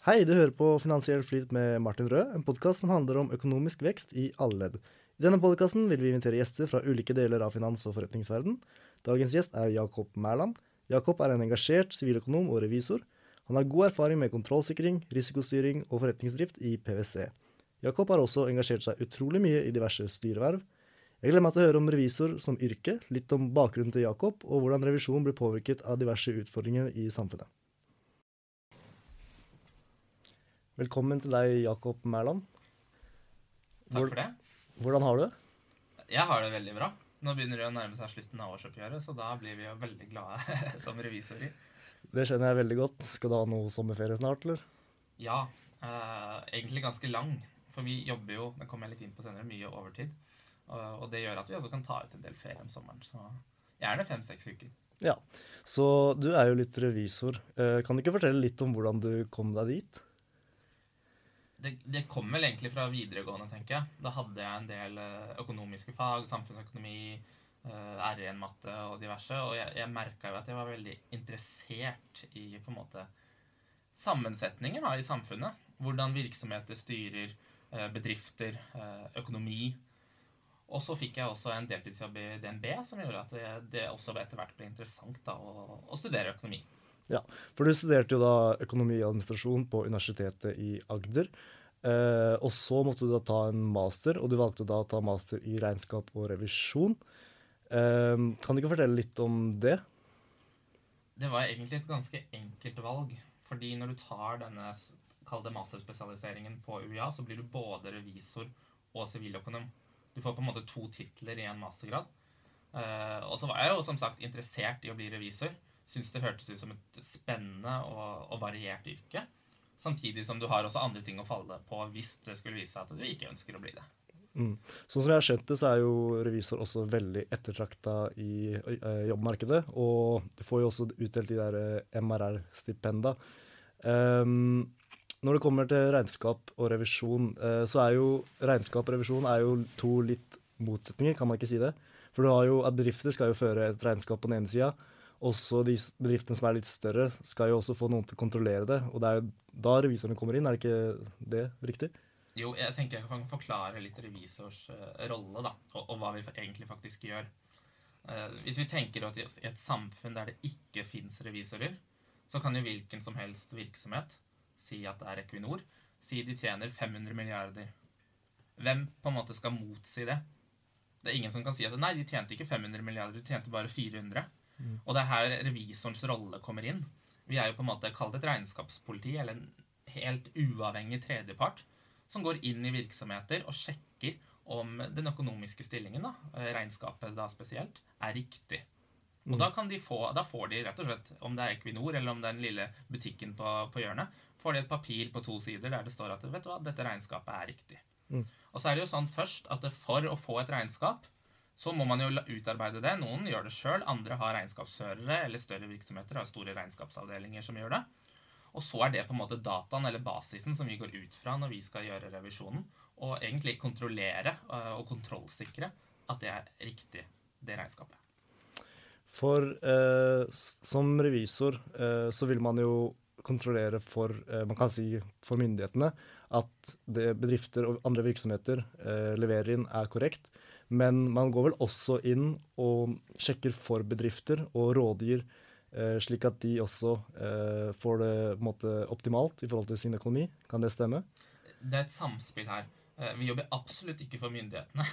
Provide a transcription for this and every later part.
Hei, du hører på Finansiell flyt med Martin Rød, en podkast som handler om økonomisk vekst i alle ledd. I denne podkasten vil vi invitere gjester fra ulike deler av finans- og forretningsverden. Dagens gjest er Jakob Mæland. Jakob er en engasjert siviløkonom og revisor. Han har god erfaring med kontrollsikring, risikostyring og forretningsdrift i PwC. Jakob har også engasjert seg utrolig mye i diverse styreverv. Jeg gleder meg til å høre om revisor som yrke, litt om bakgrunnen til Jakob, og hvordan revisjon blir påvirket av diverse utfordringer i samfunnet. Velkommen til deg, Jakob Mæland. Takk for det. Hvordan har du det? Jeg har det veldig bra. Nå begynner det å nærme seg slutten av årsoppgjøret, så da blir vi jo veldig glade som revisorer. Det skjønner jeg veldig godt. Skal du ha noe sommerferie snart, eller? Ja, eh, egentlig ganske lang. For vi jobber jo, det kommer jeg litt inn på senere, mye overtid. Og, og det gjør at vi også kan ta ut en del ferie om sommeren. Så gjerne fem-seks uker. Ja. Så du er jo litt revisor. Eh, kan du ikke fortelle litt om hvordan du kom deg dit? Det, det kom vel egentlig fra videregående, tenker jeg. Da hadde jeg en del eh, økonomiske fag, samfunnsøkonomi, eh, R1-matte og diverse. Og jeg, jeg merka jo at jeg var veldig interessert i på en måte sammensetninger da, i samfunnet. Hvordan virksomheter styrer eh, bedrifter, økonomi. Og så fikk jeg også en deltidsjobb i DNB som gjorde at det, det også etter hvert ble interessant da, å, å studere økonomi. Ja, for du studerte jo da økonomi og administrasjon på Universitetet i Agder. Eh, og så måtte du da ta en master, og du valgte da å ta master i regnskap og revisjon. Eh, kan du ikke fortelle litt om det? Det var egentlig et ganske enkelt valg. Fordi når du tar denne kall masterspesialiseringen på UiA, så blir du både revisor og siviløkonom. Du får på en måte to titler i en mastergrad. Eh, og så var jeg jo som sagt interessert i å bli revisor syns det hørtes ut som et spennende og, og, variert yrke. Samtidig som du har også andre ting å falle på hvis det skulle vise seg at du ikke ønsker å bli det. Mm. Sånn som jeg har skjønt det, så er jo revisor også veldig ettertrakta i uh, jobbmarkedet. Og du får jo også utdelt de der eh, MRR-stipenda. Um, ehm, når det kommer til regnskap og revisjon, uh, så er jo regnskap og revisjon er jo to litt motsetninger, kan man ikke si det? For du har jo at bedrifter skal jo føre et regnskap på den ene sida, også de bedriftene som er litt større, skal jo også få noen til å kontrollere det. Og det er jo da revisorene kommer inn, er det ikke det riktig? Jo, jeg tenker jeg kan forklare litt revisors uh, rolle, da, og, og, hva vi egentlig faktisk gjør. Uh, hvis vi tenker at i et samfunn der det ikke fins revisorer, så kan jo hvilken som helst virksomhet si at det er Equinor, si de tjener 500 milliarder. Hvem på en måte skal motsi det? Det er ingen som kan si at nei, de tjente ikke 500 milliarder, de tjente bare 400. Mm. Og det er her revisorens rolle kommer inn. Vi er jo på en måte kalt et regnskapspoliti, eller en helt uavhengig tredjepart, som går inn i virksomheter og sjekker om den økonomiske stillingen, da, regnskapet da spesielt, er riktig. Og mm. da, kan de få, da får de rett og slett, om det er Equinor eller om det er den lille butikken på, på hjørnet, får de et papir på to sider der det står at vet du hva, dette regnskapet er riktig. Mm. Og så er det jo sånn først at for å få et regnskap så må man jo utarbeide det. Noen gjør det sjøl, andre har regnskapsførere eller større virksomheter har store regnskapsavdelinger som gjør det. Og så er det på en måte dataen eller basisen som vi går ut fra når vi skal gjøre revisjonen. Og egentlig kontrollere øh, og kontrollsikre at det er riktig, det regnskapet. For eh, som revisor eh, så vil man jo kontrollere for eh, man kan si for myndighetene at det bedrifter og andre virksomheter eh, leverer inn, er korrekt. Men man går vel også inn og sjekker for bedrifter og rådgir, eh, slik at de også eh, får det måte, optimalt i forhold til sin økonomi. Kan det stemme? Det er et samspill her. Eh, vi jobber absolutt ikke for myndighetene.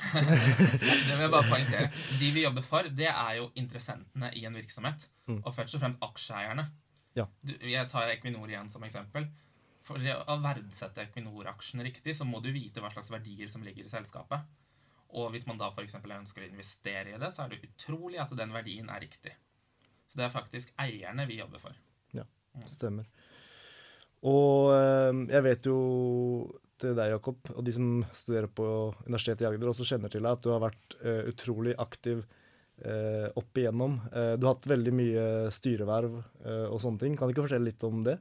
det vil jeg bare poengtere. De vi jobber for, det er jo interessentene i en virksomhet. Mm. Og først og fremst aksjeeierne. Ja. Du, jeg tar Equinor igjen som eksempel. For å verdsette Equinor-aksjen riktig, så må du vite hva slags verdier som ligger i selskapet. Og hvis man da f.eks. ønsker å investere i det, så er det utrolig at den verdien er riktig. Så det er faktisk eierne vi jobber for. Ja, det stemmer. Og eh, jeg vet jo til deg, Jakob, og de som studerer på Universitetet i Agder, også kjenner til deg, at du har vært uh, utrolig aktiv uh, opp igjennom. Uh, du har hatt veldig mye styreverv og sånne ting. Kan du ikke fortelle litt om det?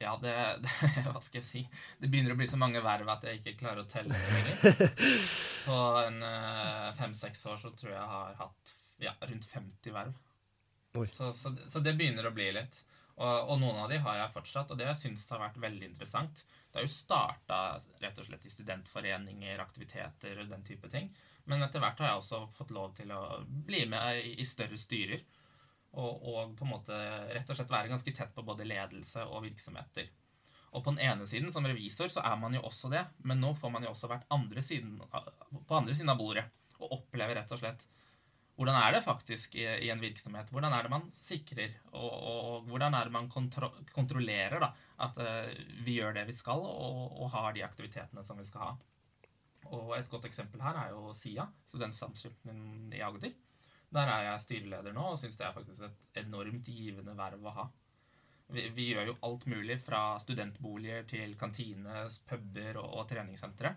Ja, det, det, Hva skal jeg si? Det begynner å bli så mange verv at jeg ikke klarer å telle lenger. På en uh, fem-seks år så tror jeg jeg har hatt ja, rundt 50 verv. Så, så, så, det begynner å bli litt. Og, og, noen av de har jeg fortsatt, og det jeg syns har vært veldig interessant. Det er jo starta rett og slett i studentforeninger, aktiviteter og den type ting. Men etter hvert har jeg også fått lov til å bli med i, i større styrer. Og, og, på en måte rett og slett være ganske tett på både ledelse og virksomheter. Og på den ene siden, som revisor, så er man jo også det, men nå får man jo også vært andre siden, på andre siden av bordet og opplever rett og slett hvordan er det faktisk i, i, en virksomhet? Hvordan er det man sikrer, og, og, hvordan er det man kontro kontrollerer da, at uh, vi gjør det vi skal, og, har de aktivitetene som vi skal ha? Og Et godt eksempel her er jo SIA, studentsamskipnaden i Agder. Der er jeg styreleder nå og syns det er faktisk et enormt givende verv å ha. Vi, vi, gjør jo alt mulig fra studentboliger til kantine, puber og, og treningssentre.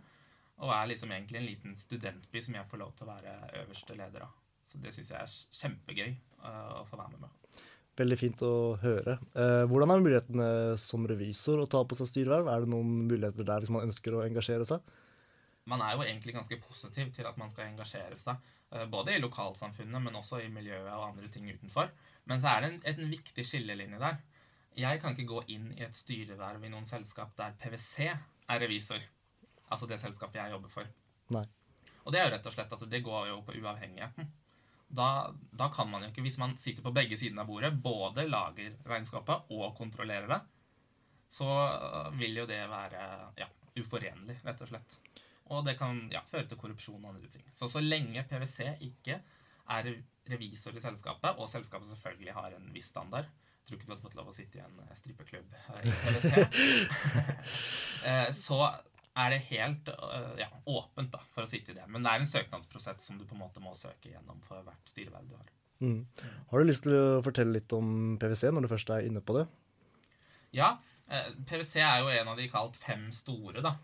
Og er liksom egentlig en liten studentby som jeg får lov til å være øverste leder av. Så det syns jeg er kjempegøy uh, å få være med med. Veldig fint å høre. Eh, hvordan er mulighetene som revisor å ta på seg styreverv? Er det noen muligheter der hvis man ønsker å engasjere seg? Man er jo egentlig ganske positiv til at man skal engasjere seg. Eh, både i lokalsamfunnet, men også i miljøet og andre ting utenfor. Men så er det en, en viktig skillelinje der. Jeg kan ikke gå inn i et styreverv i noen selskap der PwC er revisor. Altså det selskapet jeg jobber for. Nei. Og det er jo rett og slett at det går jo på uavhengigheten da, da, kan man jo ikke, hvis man sitter på begge sidene av bordet, både lager regnskapet og kontrollerer det, så øh, vil jo det være ja, uforenlig, rett og slett. Og det kan ja, føre til korrupsjon og andre ting. Så så lenge PwC ikke er revisor i selskapet, og selskapet selvfølgelig har en viss standard Jeg tror ikke du hadde fått lov å sitte i en strippeklubb i PwC. Eh, så er det helt ja, åpent da, for å sitte i det. Men det er en søknadsprosess som du på en måte må søke gjennom for hvert styreverv du har. Mm. Har du lyst til å fortelle litt om PwC når du først er inne på det? Ja. Eh, PwC er jo en av de kalt fem store. da.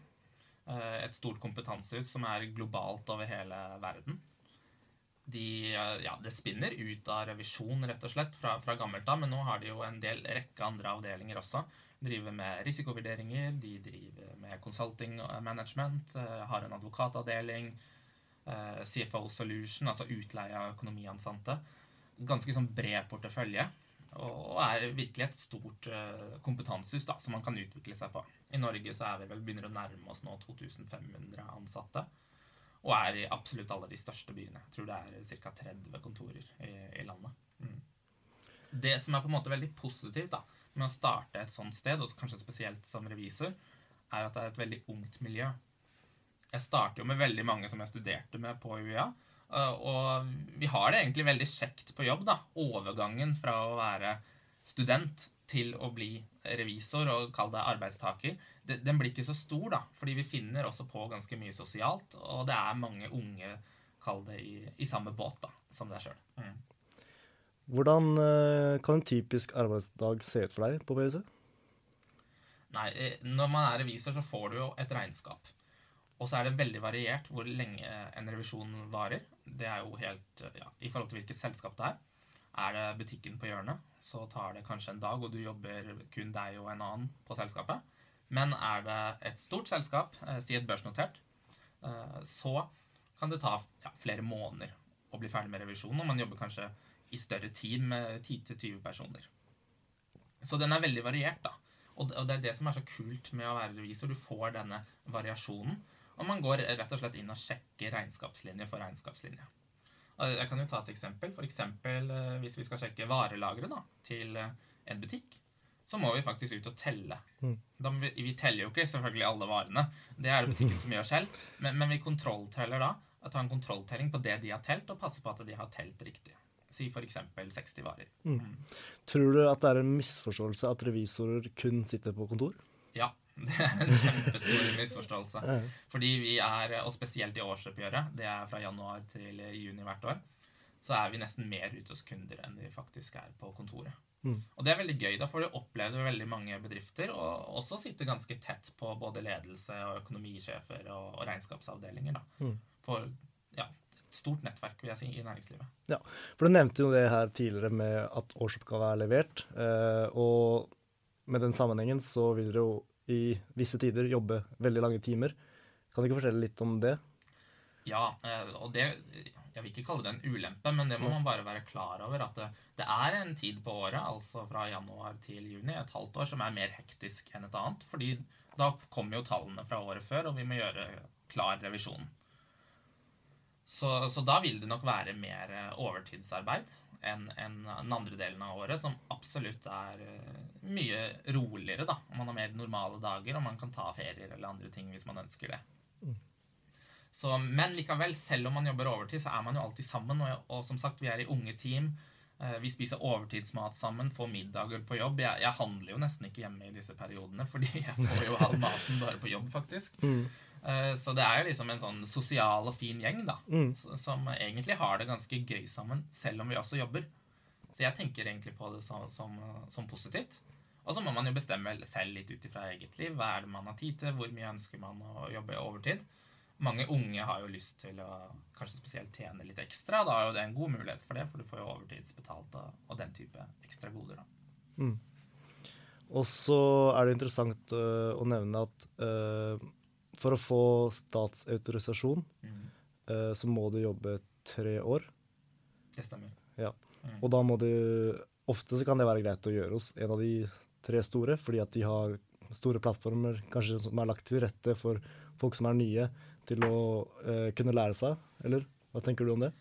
Eh, et stort kompetansehus som er globalt over hele verden. De, ja, det spinner ut av revisjon rett og slett fra, fra gammelt av, men nå har de jo en del rekke andre avdelinger også driver med risikovurderinger, de driver med consulting management, eh, har en advokatavdeling, eh, CFO Solution, altså utleie av økonomiansatte. Ganske sånn bred portefølje. Og er virkelig et stort eh, kompetansehus da, som man kan utvikle seg på. I Norge så er vi vel begynner å nærme oss nå 2500 ansatte. Og er i absolutt alle de største byene. Jeg tror det er ca. 30 kontorer i, i landet. Mm. Det som er på en måte veldig positivt, da, med å starte et sånt sted, og kanskje spesielt som revisor, er at det er et veldig ungt miljø. Jeg starter jo med veldig mange som jeg studerte med på UiA. Eh, og vi har det egentlig veldig kjekt på jobb. da. Overgangen fra å være student til å bli revisor og kall det arbeidstaker, den blir ikke så stor, da. Fordi vi finner også på ganske mye sosialt, og det er mange unge, kall det, i, i samme båt da, som deg sjøl. Mm. Hvordan eh, kan en typisk arbeidsdag se ut for deg på PwC? Nei, eh, Når man er revisor, så får du jo et regnskap. Og så er det veldig variert hvor lenge en revisjon varer. Det er jo helt ja, I forhold til hvilket selskap det er. Er det butikken på hjørnet, så tar det kanskje en dag, og du jobber kun deg og en annen på selskapet. Men er det et stort selskap, eh, si et børsnotert, så kan det ta ja, flere måneder å bli ferdig med revisjonen. Og man jobber kanskje i større team med 10-20 personer. Så den er veldig variert, da. Og det er det som er så kult med å være revisor. Du får denne variasjonen. Og man går rett og slett inn og sjekker regnskapslinje for regnskapslinje. Jeg kan jo ta et eksempel. For eksempel eh, hvis vi skal sjekke varelageret til eh, en butikk, så må vi faktisk ut og telle. Mm. Vi, vi, teller jo ikke selvfølgelig alle varene. Det er det butikken som gjør selv. Men, men vi kontrollteller da. Tar en kontrolltelling på det de har telt, og passer på at de har telt riktig si f.eks. 60 varer. Mm. Mm. Tror du at det er en misforståelse at revisorer kun sitter på kontor? Ja, det er en kjempestor misforståelse. Fordi vi er, og spesielt i årsoppgjøret, det er fra januar til juni hvert år, så er vi nesten mer ute hos kunder enn vi faktisk er på kontoret. Mm. Og det er veldig gøy, da, for du opplever veldig mange bedrifter, og også sitter ganske tett på både ledelse og økonomisjefer og, regnskapsavdelinger. da. Mm. For ja, et stort nettverk vil jeg si, i næringslivet. Ja, for Du nevnte jo det her tidligere med at årsoppgave er levert. Eh, og med den sammenhengen så vil dere jo i visse tider jobbe veldig lange timer. Kan du ikke fortelle litt om det? Ja, eh, og det Jeg vil ikke kalle det en ulempe, men det må man bare være klar over. At det, det er en tid på året, altså fra januar til juni, et halvt år, som er mer hektisk enn et annet. fordi da kommer jo tallene fra året før, og vi må gjøre klar revisjon. Så, så da vil det nok være mer overtidsarbeid enn en den andre delen av året, som absolutt er mye roligere. da. Man har mer normale dager, og man kan ta ferier eller andre ting hvis man ønsker det. Så, men likevel, selv om man jobber overtid, så er man jo alltid sammen. Og, og som sagt, vi er i unge team. Eh, vi spiser overtidsmat sammen, får middager på jobb. Jeg, jeg, handler jo nesten ikke hjemme i disse periodene, fordi jeg får jo all maten bare på jobb, faktisk. Mm. Eh, så det er jo liksom en sånn sosial og fin gjeng, da. Mm. Som egentlig har det ganske gøy sammen, selv om vi også jobber. Så jeg tenker egentlig på det som, som, som positivt. Og så må man jo bestemme selv litt ut ifra eget liv. Hva er det man har tid til? Hvor mye ønsker man å jobbe overtid? mange unge har jo lyst til å kanskje spesielt tjene litt ekstra. Da er jo det en god mulighet for det, for du får jo overtidsbetalt og, og den type ekstra goder. da. Mm. Og så er det interessant uh, å nevne at uh, for å få statsautorisasjon, mm. uh, så må du jobbe tre år. Det stemmer. Ja. Mm. Og da må du Ofte så kan det være greit å gjøre hos en av de tre store, fordi at de har store plattformer kanskje som er lagt til rette for folk som er nye til å uh, kunne lære seg, eller? Hva tenker du om det?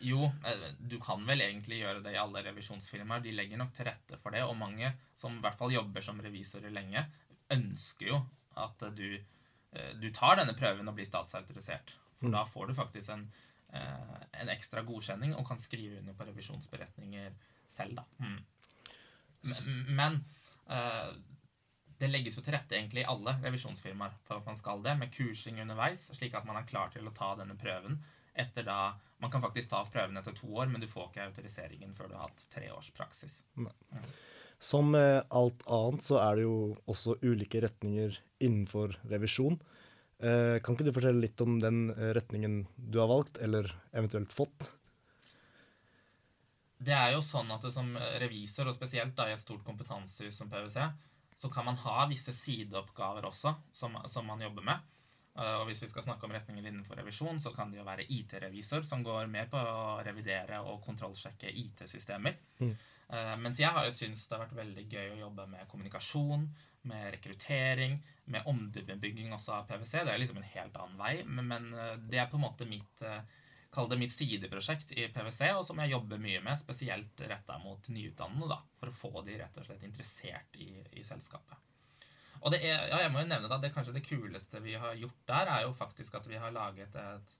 Jo, eh, du kan vel egentlig gjøre det i alle revisjonsfirmaer. De legger nok til rette for det. Og mange som i hvert fall jobber som revisorer lenge, ønsker jo at du, du tar denne prøven og blir statsautorisert. For mm. da får du faktisk en, eh, en, ekstra godkjenning og kan skrive under på revisjonsberetninger selv, da. Mm. Men, men det legges jo til rette egentlig i alle revisjonsfirmaer for at man skal det, med kursing underveis, slik at man er klar til å ta denne prøven etter da Man kan faktisk ta prøven etter to år, men du får ikke autoriseringen før du har hatt tre års praksis. Mm. Som med alt annet så er det jo også ulike retninger innenfor revisjon. Eh, kan ikke du fortelle litt om den eh, retningen du har valgt, eller eventuelt fått? Det er jo sånn at det som revisor, og spesielt da i et stort kompetansehus som PwC, så kan man ha visse sideoppgaver også som, som man jobber med. Eh, og hvis vi skal snakke om retninger innenfor revisjon, så kan det jo være IT-revisor, som går mer på å revidere og kontrollsjekke IT-systemer. Mm. Uh, mens jeg har jo syntes det har vært veldig gøy å jobbe med kommunikasjon, med rekruttering, med omdømmebygging også av PwC. Det er liksom en helt annen vei, men, uh, det er på en måte mitt uh, kall det mitt sideprosjekt i PwC, og som jeg jobber mye med, spesielt retta mot nyutdannede, da, for å få de rett og slett interessert i, i selskapet. Og det er, ja, jeg må jo nevne da, det kanskje det kuleste vi har gjort der, er jo faktisk at vi har laget et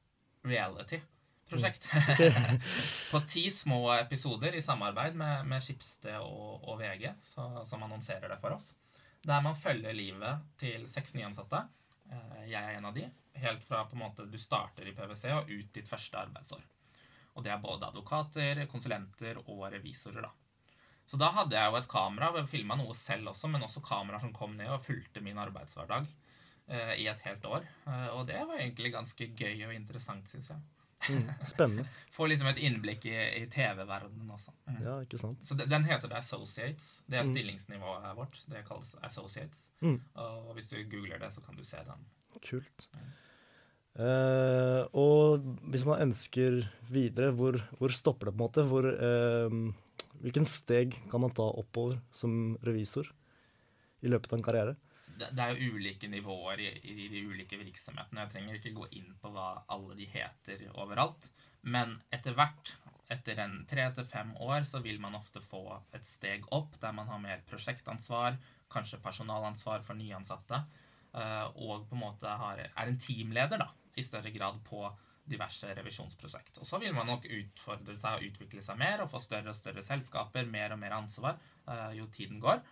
reality-prosjekt. Mm. på ti små episoder i samarbeid med, med Skipsted og, og VG, så, som annonserer det for oss. Der man følger livet til seks nyansatte. Eh, jeg er en av de helt fra på en måte du starter i PwC og ut ditt første arbeidsår. Og det er både advokater, konsulenter og revisorer, da. Så da hadde jeg jo et kamera. Jeg filma noe selv også, men også kameraer som kom ned og fulgte min arbeidshverdag eh, i et helt år. Eh, og det var egentlig ganske gøy og interessant, syns jeg. Mm, spennende. Får liksom et innblikk i, i TV-verdenen også. Mm. Ja, ikke sant. Så Den heter The Associates. Det er mm. stillingsnivået vårt. Det kalles Associates. Mm. Og hvis du googler det, så kan du se den. Kult. Uh, og hvis man ønsker videre, hvor, hvor, stopper det på en måte? Hvor, uh, hvilken steg kan man ta oppover som revisor i løpet av en karriere? Det, er jo ulike nivåer i, i, de ulike virksomhetene. Jeg trenger ikke gå inn på hva alle de heter overalt. Men etter hvert, etter en tre til fem år, så vil man ofte få et steg opp der man har mer prosjektansvar, kanskje personalansvar for nyansatte. Eh, og på en måte har, er en teamleder da, i større grad på diverse revisjonsprosjekt. Og så vil man nok utfordre seg og utvikle seg mer og få større og større selskaper, mer og mer ansvar uh, jo tiden går.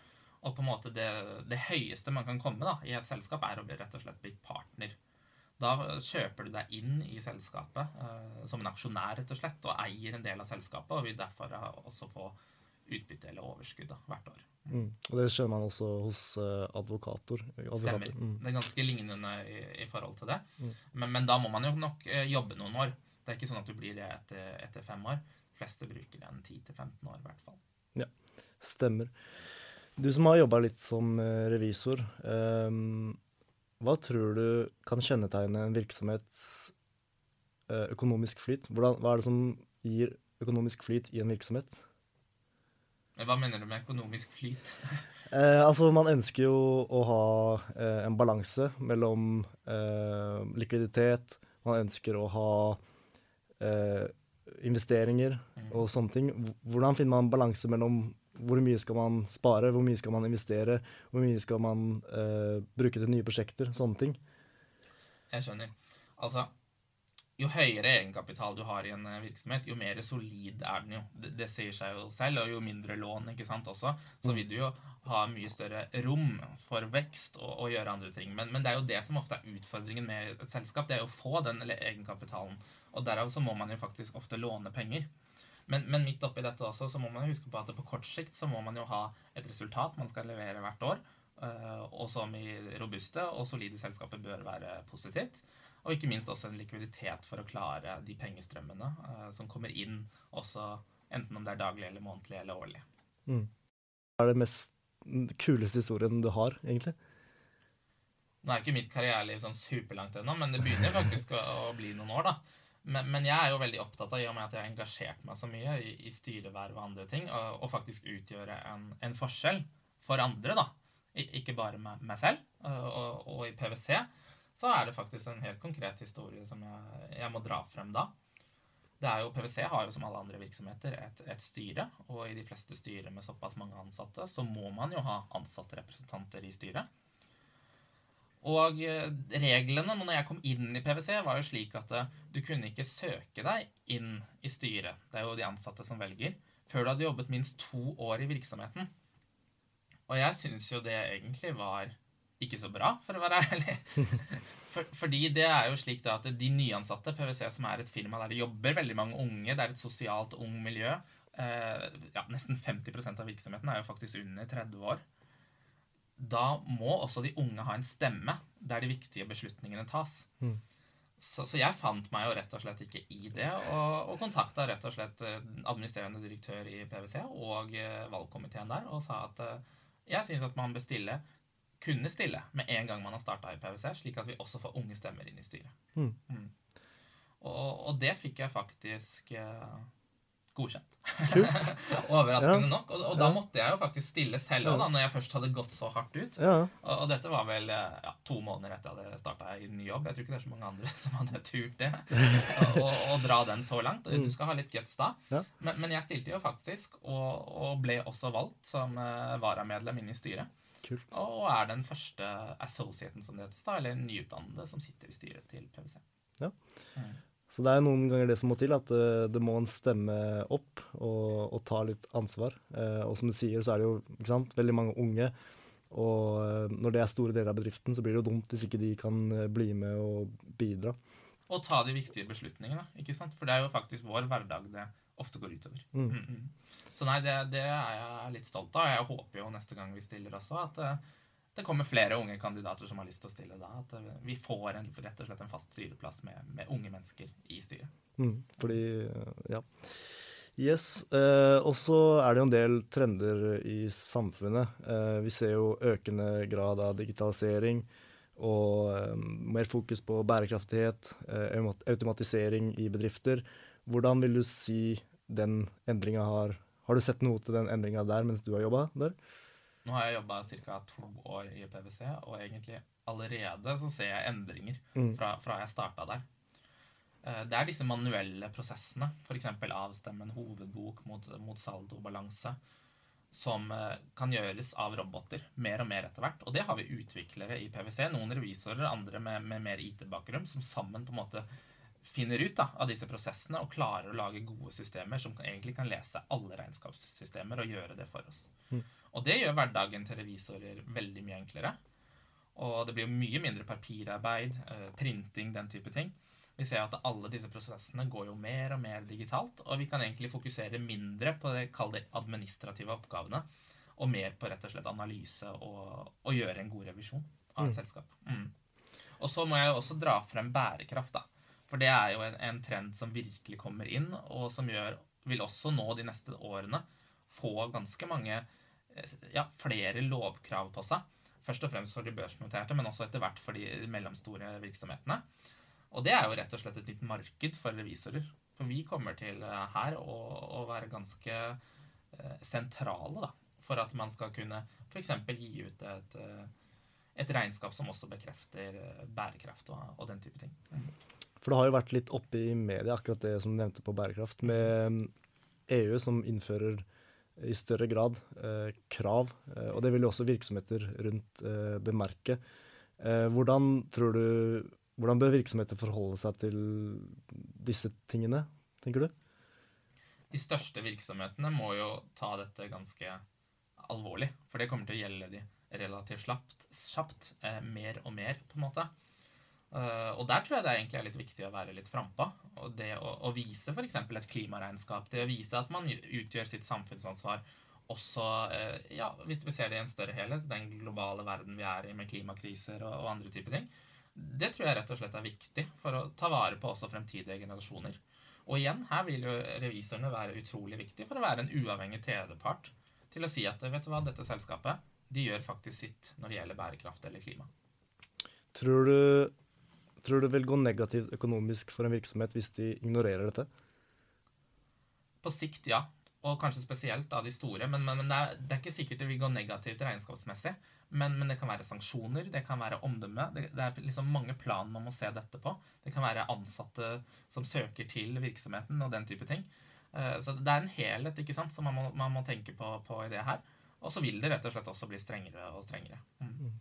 Og på en måte det, det høyeste man kan komme da, i et selskap, er å bli rett og slett bli partner. Da kjøper du deg inn i selskapet eh, som en aksjonær rett og slett, og eier en del av selskapet, og vil derfor også få utbytte eller overskudd da, hvert år. Mm. Og det skjønner man også hos advokator. advokater. Stemmer. Mm. Det er ganske lignende i, i forhold til det. Mm. Men, men, da må man jo nok jobbe noen år. Det er ikke sånn at du blir det etter, etter fem år. De fleste bruker en 10-15 år i hvert fall. Ja, stemmer. Du som har jobba litt som uh, revisor, um, hva tror du kan kjennetegne en virksomhet eh, økonomisk flyt. Hvordan, hva er det som gir økonomisk flyt i en virksomhet? Hva mener du med økonomisk flyt? Eh, altså, man ønsker jo å ha eh, en balanse mellom eh, likviditet, man ønsker å ha eh, investeringer Mm. og sånne ting. Hvordan finner man balanse mellom hvor mye skal man spare, hvor mye skal man investere, hvor mye skal man eh, bruke til nye prosjekter, sånne ting. Jeg skjønner. Altså, jo høyere egenkapital du har i en eh, virksomhet, jo mer solid er den jo. Det, det sier seg jo selv, og jo mindre lån ikke sant, også, så vil du jo ha mye større rom for vekst og, og gjøre andre ting. Men, men det er jo det som ofte er utfordringen med et selskap, det er jo å få den egenkapitalen. Og derav så må man jo faktisk ofte låne penger. Men, men midt oppi dette også, så må man huske på at på kort sikt så må man jo ha et resultat man skal levere hvert år, eh, og som i robuste og solide selskaper bør være positivt. Og ikke minst også en likviditet for å klare de pengestrømmene eh, som kommer inn, også enten om det er daglig eller månedlig eller årlig. Hva er det mest kuleste historien du har, egentlig? Nå er ikke mitt karriereliv sånn superlangt ennå, men det begynner faktisk å, å bli noen år, da. Men, men jeg er jo veldig opptatt av, i og med at jeg har engasjert meg så mye i, i styreverv og andre ting, og, faktisk utgjøre en, en forskjell for andre, da. I, ikke bare meg, meg selv. Og, og i PwC så er det faktisk en helt konkret historie som jeg, jeg må dra frem da. Det er jo, PwC har jo som alle andre virksomheter et, et styre, og i de fleste styrer med såpass mange ansatte, så må man jo ha ansatte representanter i styret. Og eh, reglene når jeg kom inn i PwC, var jo slik at eh, du kunne ikke søke deg inn i styret, det er jo de ansatte som velger, før du hadde jobbet minst to år i virksomheten. Og jeg syns jo det egentlig var ikke så bra, for å være ærlig. For, fordi det er jo slik at de nyansatte, PwC som er et firma der det jobber veldig mange unge, det er et sosialt ung miljø eh, ja, Nesten 50% av virksomheten er jo faktisk under 30 år. Da må også de unge ha en stemme der de viktige beslutningene tas. Mm. Så, så jeg fant meg jo rett og slett ikke i det, og, og kontakta rett og slett eh, administrerende direktør i PwC og eh, valgkomiteen der og sa at eh, jeg syns at man bør stille, kunne stille med en gang man har starta i PwC, slik at vi også får unge stemmer inn i styret. Mm. Mm. Og, og det fikk jeg faktisk godkjent. Kult. Overraskende Ja. nok. Og, og da Ja. måtte jeg jo faktisk stille selv òg, Ja. når jeg først hadde gått så hardt ut. Ja, Og, og dette var vel eh, ja, to måneder etter jeg hadde starta i ny jobb. Jeg tror ikke det er så mange andre som hadde turt det. Å å dra den så langt. Du skal ha litt guts da. Ja. Men, men jeg stilte jo faktisk, og, og ble også valgt som uh, varamedlem inn i styret. kult. Og er den første associaten, som det heter, da, eller nyutdannede, som sitter i styret til PwC. Så det er noen ganger det som må til, at det, det må en stemme opp og, og ta litt ansvar. Eh, og som du sier, så er det jo sant, veldig mange unge. Og eh, når det er store deler av bedriften, så blir det jo dumt hvis ikke de kan eh, bli med og bidra. Og ta de viktige beslutningene, ikke sant? For det er jo faktisk vår hverdag det ofte går utover. Mm. Mm, mm. Så nei, det, det er jeg litt stolt av. Jeg håper jo neste gang vi stiller også, at eh, det kommer flere unge kandidater som har lyst til å stille da. At eh, vi får en, rett og slett en fast styreplass med, med unge mennesker i styret. Mm, fordi, eh, ja. Yes. Eh, og så er det jo en del trender i samfunnet. Eh, vi ser jo økende grad av digitalisering og eh, mer fokus på bærekraftighet, eh, automatisering i bedrifter. Hvordan vil du si den endringa har Har du sett noe til den endringa der mens du har jobba der? Nå har jeg jobba ca. to år i PwC, og egentlig allerede så ser jeg endringer Mm. fra, fra jeg starta der. Eh, Det er disse manuelle prosessene, f.eks. avstemme en hovedbok mot, mot saldo-balanse, som eh, kan gjøres av roboter mer og mer etter hvert. Og det har vi utviklere i PwC, noen revisorer, andre med, med mer IT-bakgrunn, som sammen på en måte finner ut da, av disse prosessene og klarer å lage gode systemer som egentlig kan lese alle regnskapssystemer og gjøre det for oss. Mm. Og det gjør hverdagen til revisorer veldig mye enklere. Og det blir jo mye mindre papirarbeid, eh, printing, den type ting. Vi ser at alle disse prosessene går jo mer og mer digitalt, og vi kan egentlig fokusere mindre på det, kall administrative oppgavene, og mer på rett og slett analyse og, og gjøre en god revisjon av et Mm. selskap. Mm. Og så må jeg jo også dra frem bærekraft, da. For det er jo en, en trend som virkelig kommer inn, og som gjør, vil også nå de neste årene få ganske mange ja, flere lovkrav på seg. Først og fremst for de børsnoterte, men også etter hvert for de mellomstore virksomhetene. Og det er jo rett og slett et nytt marked for revisorer. For vi kommer til eh, her å, å være ganske eh, sentrale da, for at man skal kunne f.eks. gi ut et, eh, et, regnskap som også bekrefter bærekraft og, og, den type ting. For det har jo vært litt oppe i media, akkurat det som du nevnte på bærekraft, med EU mm, som innfører i større grad eh, krav, eh, og det vil jo også virksomheter rundt eh, bemerke. hvordan tror du hvordan bør virksomheter forholde seg til disse tingene, tenker du? De største virksomhetene må jo ta dette ganske alvorlig, for det kommer til å gjelde de relativt slapt, kjapt, eh, mer og mer, på en måte. Uh, og der tror jeg det egentlig er litt viktig å være litt frampå. Og det å, å vise f.eks. et klimaregnskap, det å vise at man utgjør sitt samfunnsansvar også uh, ja, Hvis vi ser det i en større helhet, den globale verden vi er i med klimakriser og, og andre typer ting, det tror jeg rett og slett er viktig for å ta vare på også fremtidige generasjoner. Og igjen, her vil jo revisorene være utrolig viktige for å være en uavhengig tredjepart til å si at vet du hva, dette selskapet de gjør faktisk sitt når det gjelder bærekraft eller klima. Tror du Tror du det vil gå negativt økonomisk for en virksomhet hvis de ignorerer dette? På sikt, ja. Og kanskje spesielt av de store. Men, men, men det, er, det, er, ikke sikkert det vil gå negativt regnskapsmessig. Men, men det kan være sanksjoner, det kan være omdømme. Det, det, er liksom mange plan man må se dette på. Det kan være ansatte som søker til virksomheten og den type ting. Eh, så det er en helhet ikke sant, som man må, man må tenke på, på, i det her. Og så vil det rett og slett også bli strengere og strengere. Mm.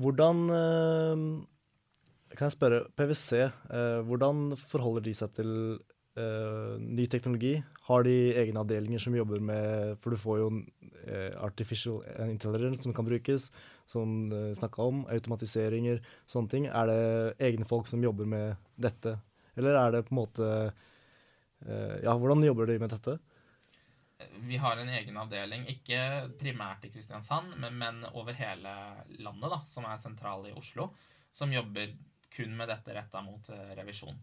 Hvordan øh kan jeg spørre, PwC, eh, hvordan forholder de seg til eh, ny teknologi? Har de egne avdelinger som jobber med For du får jo eh, artificial intelligence som kan brukes, som eh, snakka om. Automatiseringer, sånne ting. Er det egne folk som jobber med dette? Eller er det på en måte eh, Ja, hvordan jobber de med dette? Vi har en egen avdeling, ikke primært i Kristiansand, men, men over hele landet, da, som er sentral i Oslo, som jobber kun med dette retta mot eh, revisjon.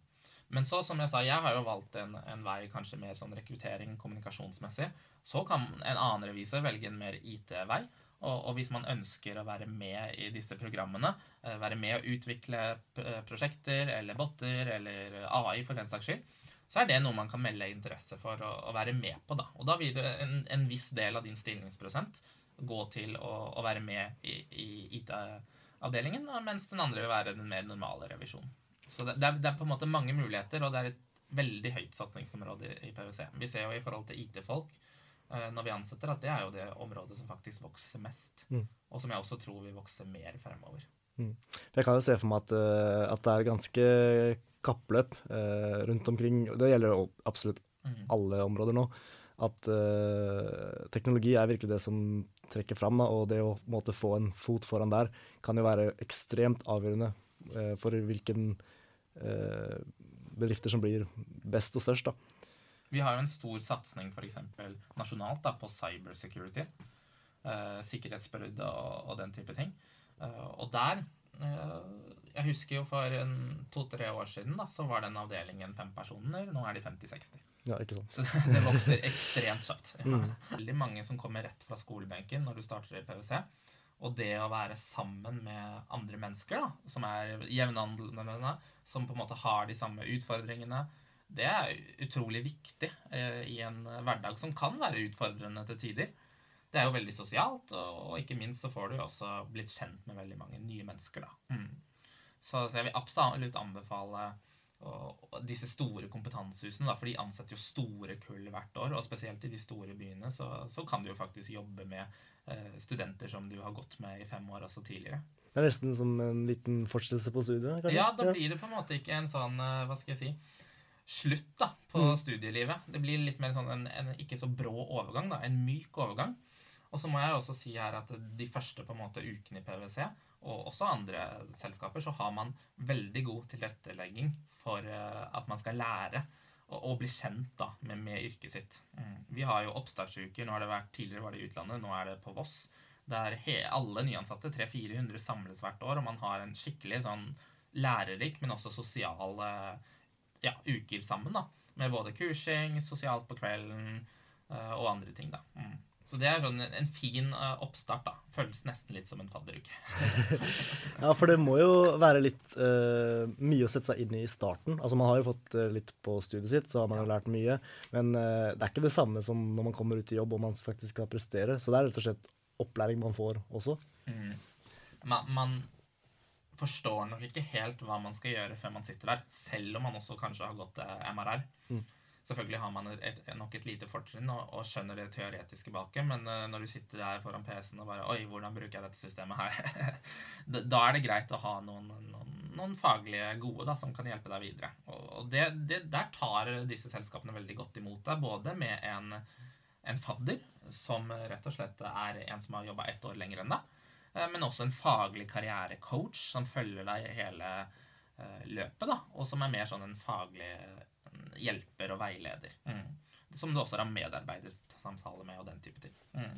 Men så, som jeg sa, jeg har jo valgt en, en vei kanskje mer sånn rekruttering kommunikasjonsmessig. Så kan en annen revisor velge en mer IT-vei. Og, og, hvis man ønsker å være med i disse programmene, eh, være med å utvikle eh, prosjekter eller botter eller AI for den saks skyld, så er det noe man kan melde interesse for å, å være med på. Da. Og da vil en, en, viss del av din stillingsprosent gå til å, å være med i, i IT-programmet avdelingen, mens den andre vil være den mer normale revisjonen. Så det, det, er, det, er, på en måte mange muligheter, og det er et veldig høyt satsingsområde i, i PwC. Vi ser jo i forhold til IT-folk uh, når vi ansetter, at det er jo det området som faktisk vokser mest. Mm. Og som jeg også tror vil vokse mer fremover. Mm. Jeg kan jo se for meg at, uh, at det er ganske kappløp uh, rundt omkring. Det gjelder jo absolutt mm. alle områder nå. At teknologi er virkelig det som trekker fram. Da, og det å måte, få en fot foran der kan jo være ekstremt avgjørende eh, for hvilken eh, bedrifter som blir best og størst. Da. Vi har jo en stor satsing f.eks. nasjonalt da, på cybersecurity. Eh, sikkerhetsbrudd og, og, den type ting. Eh, og der eh, Jeg husker jo for to-tre år siden da, så var den avdelingen fem personer. Nå er de 50-60. Ja, ikke sant. Så det vokser ekstremt kjapt. Ja. Mm. Veldig mange som kommer rett fra skolebenken når du starter i PwC. Og det å være sammen med andre mennesker da, som er jevnaldrende, som på en måte har de samme utfordringene, det er utrolig viktig eh, i en hverdag som kan være utfordrende til tider. Det er jo veldig sosialt, og, og ikke minst så får du jo også blitt kjent med veldig mange nye mennesker. da. Mm. Så, så jeg vil absolutt anbefale og disse store kompetansehusene, da, for de ansetter jo store kull hvert år. Og spesielt i de store byene så, så kan du jo faktisk jobbe med eh, studenter som du har gått med i fem år også tidligere. Det er nesten som en liten fortsettelse på studiet? kanskje? Ja, da blir det på en måte ikke en sånn, eh, hva skal jeg si, slutt da, på mm. studielivet. Det blir litt mer sånn en, en, ikke så brå overgang, da, en myk overgang. Og så må jeg også si her at de første på en måte ukene i PwC og også andre selskaper, så har man veldig god tilrettelegging for eh, at man skal lære og bli kjent da, med, med yrket sitt. Mm. Vi har jo oppstartsuker. nå har det vært, Tidligere var det i utlandet, nå er det på Voss. Der he, alle nyansatte, 300-400, samles hvert år, og man har en skikkelig sånn lærerik, men også sosial ja, uker sammen. da, Med både kursing, sosialt på kvelden uh, og andre ting. da. Mm. Så det er sånn en fin uh, oppstart. da. Føles nesten litt som en fadderuke. ja, for det må jo være litt uh, mye å sette seg inn i i starten. Altså Man har jo fått uh, litt på studiet sitt, så har man jo lært mye. Men det er ikke det samme som når man kommer ut i jobb og man faktisk skal prestere. Så det er rett og slett opplæring man får også. Mm. Man, man, forstår nok ikke helt hva man skal gjøre før man sitter der, selv om man også kanskje har gått MRR. Mm. Selvfølgelig har man et, nok et lite fortrinn og, og, skjønner det teoretiske baket, men uh, når du sitter der foran PC-en og bare Oi, hvordan bruker jeg dette systemet her? da er det greit å ha noen, noen, noen faglige gode da, som kan hjelpe deg videre. Og, det, det, der tar disse selskapene veldig godt imot deg, både med en, en fadder, som rett og slett er en som har jobba ett år lenger enn deg, uh, men også en faglig karrierecoach som følger deg hele uh, løpet, da, og som er mer sånn en faglig hjelper og veileder. Mm. Som du også har medarbeidersamtale med og den type ting. Mm.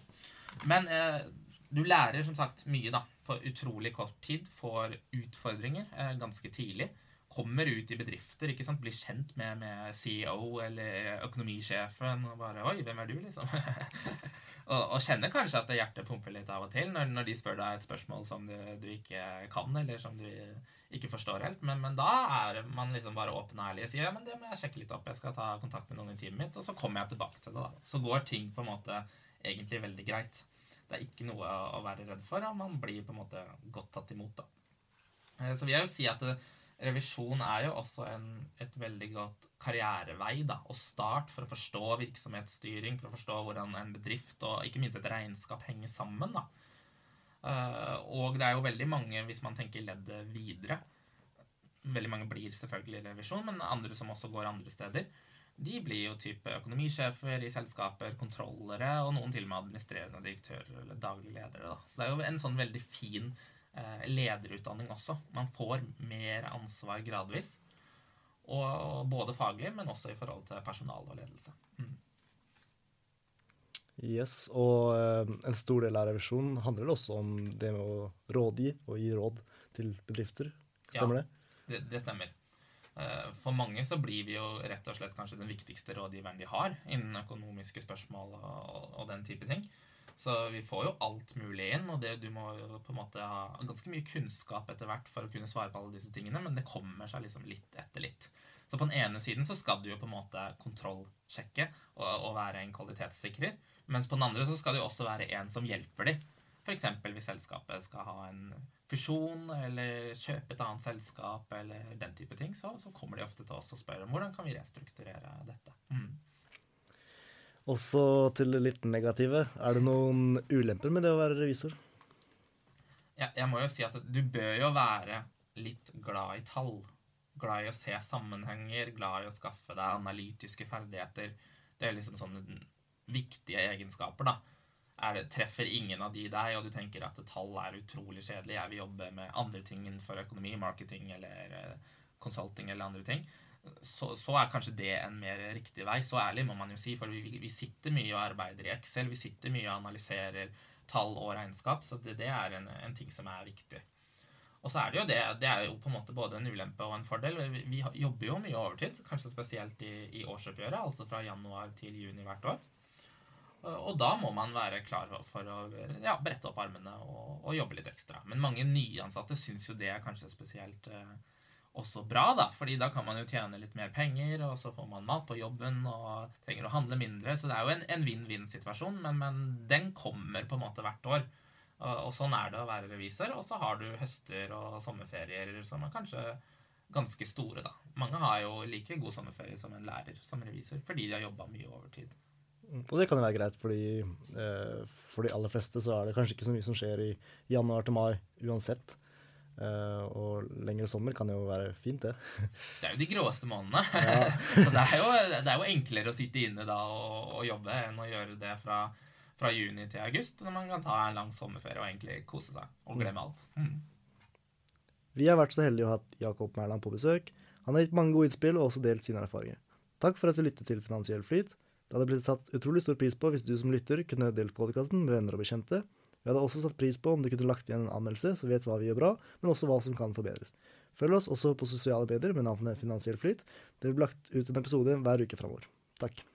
Men eh, du lærer som sagt mye da, på utrolig kort tid. Får utfordringer eh, ganske tidlig. Kommer ut i bedrifter, ikke sant? blir kjent med, med CEO eller økonomisjefen. og bare Oi, hvem er du, liksom? og, og, kjenner kanskje at hjertet pumper litt av og til når, når de spør deg et spørsmål som du, du ikke kan, eller som du ikke forstår helt. Men, men, da er man liksom bare åpen og ærlig og sier ja, men det må jeg sjekke litt opp. Jeg skal ta kontakt med noen i teamet mitt, og så kommer jeg tilbake til det. da. Så går ting på en måte egentlig veldig greit. Det er ikke noe å være redd for, og man blir på en måte godt tatt imot. da. Eh, så vil jeg jo si at eh, revisjon er jo også en, et veldig godt karrierevei da, og start for å forstå virksomhetsstyring, for å forstå hvordan en bedrift og ikke minst et regnskap henger sammen. da. Eh, og det er jo veldig mange, hvis man tenker leddet videre Veldig mange blir selvfølgelig revisjon, men andre som også går andre steder. De blir jo type økonomisjefer i selskaper, kontrollere, og noen til og med administrerende direktører eller daglig ledere. Da. Så det er jo en sånn veldig fin lederutdanning også. Man får mer ansvar gradvis. Og både faglig, men også i forhold til personal og ledelse. Mm. Yes, og uh, en stor del av revisjonen handler også om det med å rådgi og gi råd til bedrifter. Stemmer ja, det? det? Det stemmer. Uh, for mange så blir vi jo rett og slett kanskje den viktigste rådgiveren de har innen økonomiske spørsmål og, og, den type ting. Så vi får jo alt mulig inn, og det, du må jo på en måte ha ganske mye kunnskap etter hvert for å kunne svare på alle disse tingene, men det kommer seg liksom litt etter litt. Så på den ene siden så skal du jo på en måte kontrollsjekke og, og være en kvalitetssikrer. Mens på den andre så skal jo også være en som hjelper dem. F.eks. hvis selskapet skal ha en fusjon eller kjøpe et annet selskap eller den type ting, så, så kommer de ofte til oss og spør om hvordan kan vi restrukturere dette. Mm. Også til det litt negative. Er det noen ulemper med det å være revisor? Ja, jeg må jo si at du bør jo være litt glad i tall. Glad i å se sammenhenger, glad i å skaffe deg analytiske ferdigheter. Det er liksom sånne viktige egenskaper, da. Det, treffer ingen av de deg, og du tenker at tall er utrolig kjedelig, jeg vil jobbe med andre ting innenfor økonomi, marketing eller uh, consulting eller andre ting, så, så, er kanskje det en mer riktig vei. Så ærlig må man jo si, for vi, vi sitter mye og arbeider i Excel, vi sitter mye og analyserer tall og regnskap, så det, det er en, en, ting som er viktig. Og så er det jo det, det er jo på en måte både en ulempe og en fordel. Vi, vi jobber jo mye overtid, kanskje spesielt i, i årsoppgjøret, altså fra januar til juni hvert år. Og da må man være klar for å ja, brette opp armene og, og, jobbe litt ekstra. Men mange nyansatte syns jo det er kanskje spesielt eh, også bra, da. fordi da kan man jo tjene litt mer penger, og så får man mat på jobben og trenger å handle mindre. Så det er jo en vinn-vinn-situasjon, men, men, den kommer på en måte hvert år. Og, og, sånn er det å være revisor. Og så har du høster og sommerferier som er kanskje ganske store, da. Mange har jo like god sommerferie som en lærer som revisor, fordi de har jobba mye overtid. Og det kan jo være greit, fordi eh, for de aller fleste så er det kanskje ikke så mye som skjer i januar til mai uansett. Eh, og lengre sommer kan jo være fint, det. det er jo de gråeste månedene. Ja. så det er, jo, det er, jo, enklere å sitte inne da og, og jobbe enn å gjøre det fra, fra, juni til august, når man kan ta en lang sommerferie og egentlig kose seg og glemme alt. Mm. Vi har vært så heldige å ha hatt Jakob Mæland på besøk. Han har gitt mange gode innspill og også delt sine erfaringer. Takk for at du lyttet til Finansiell flyt. Det hadde blitt satt utrolig stor pris på hvis du som lytter kunne delt podkasten med venner og bekjente. Vi hadde også satt pris på om du kunne lagt igjen en anmeldelse, så vi vet hva vi gjør bra, men også hva som kan forbedres. Følg oss også på sosiale medier med navnet Finansiell flyt. Det blir lagt ut en episode hver uke framover. Takk.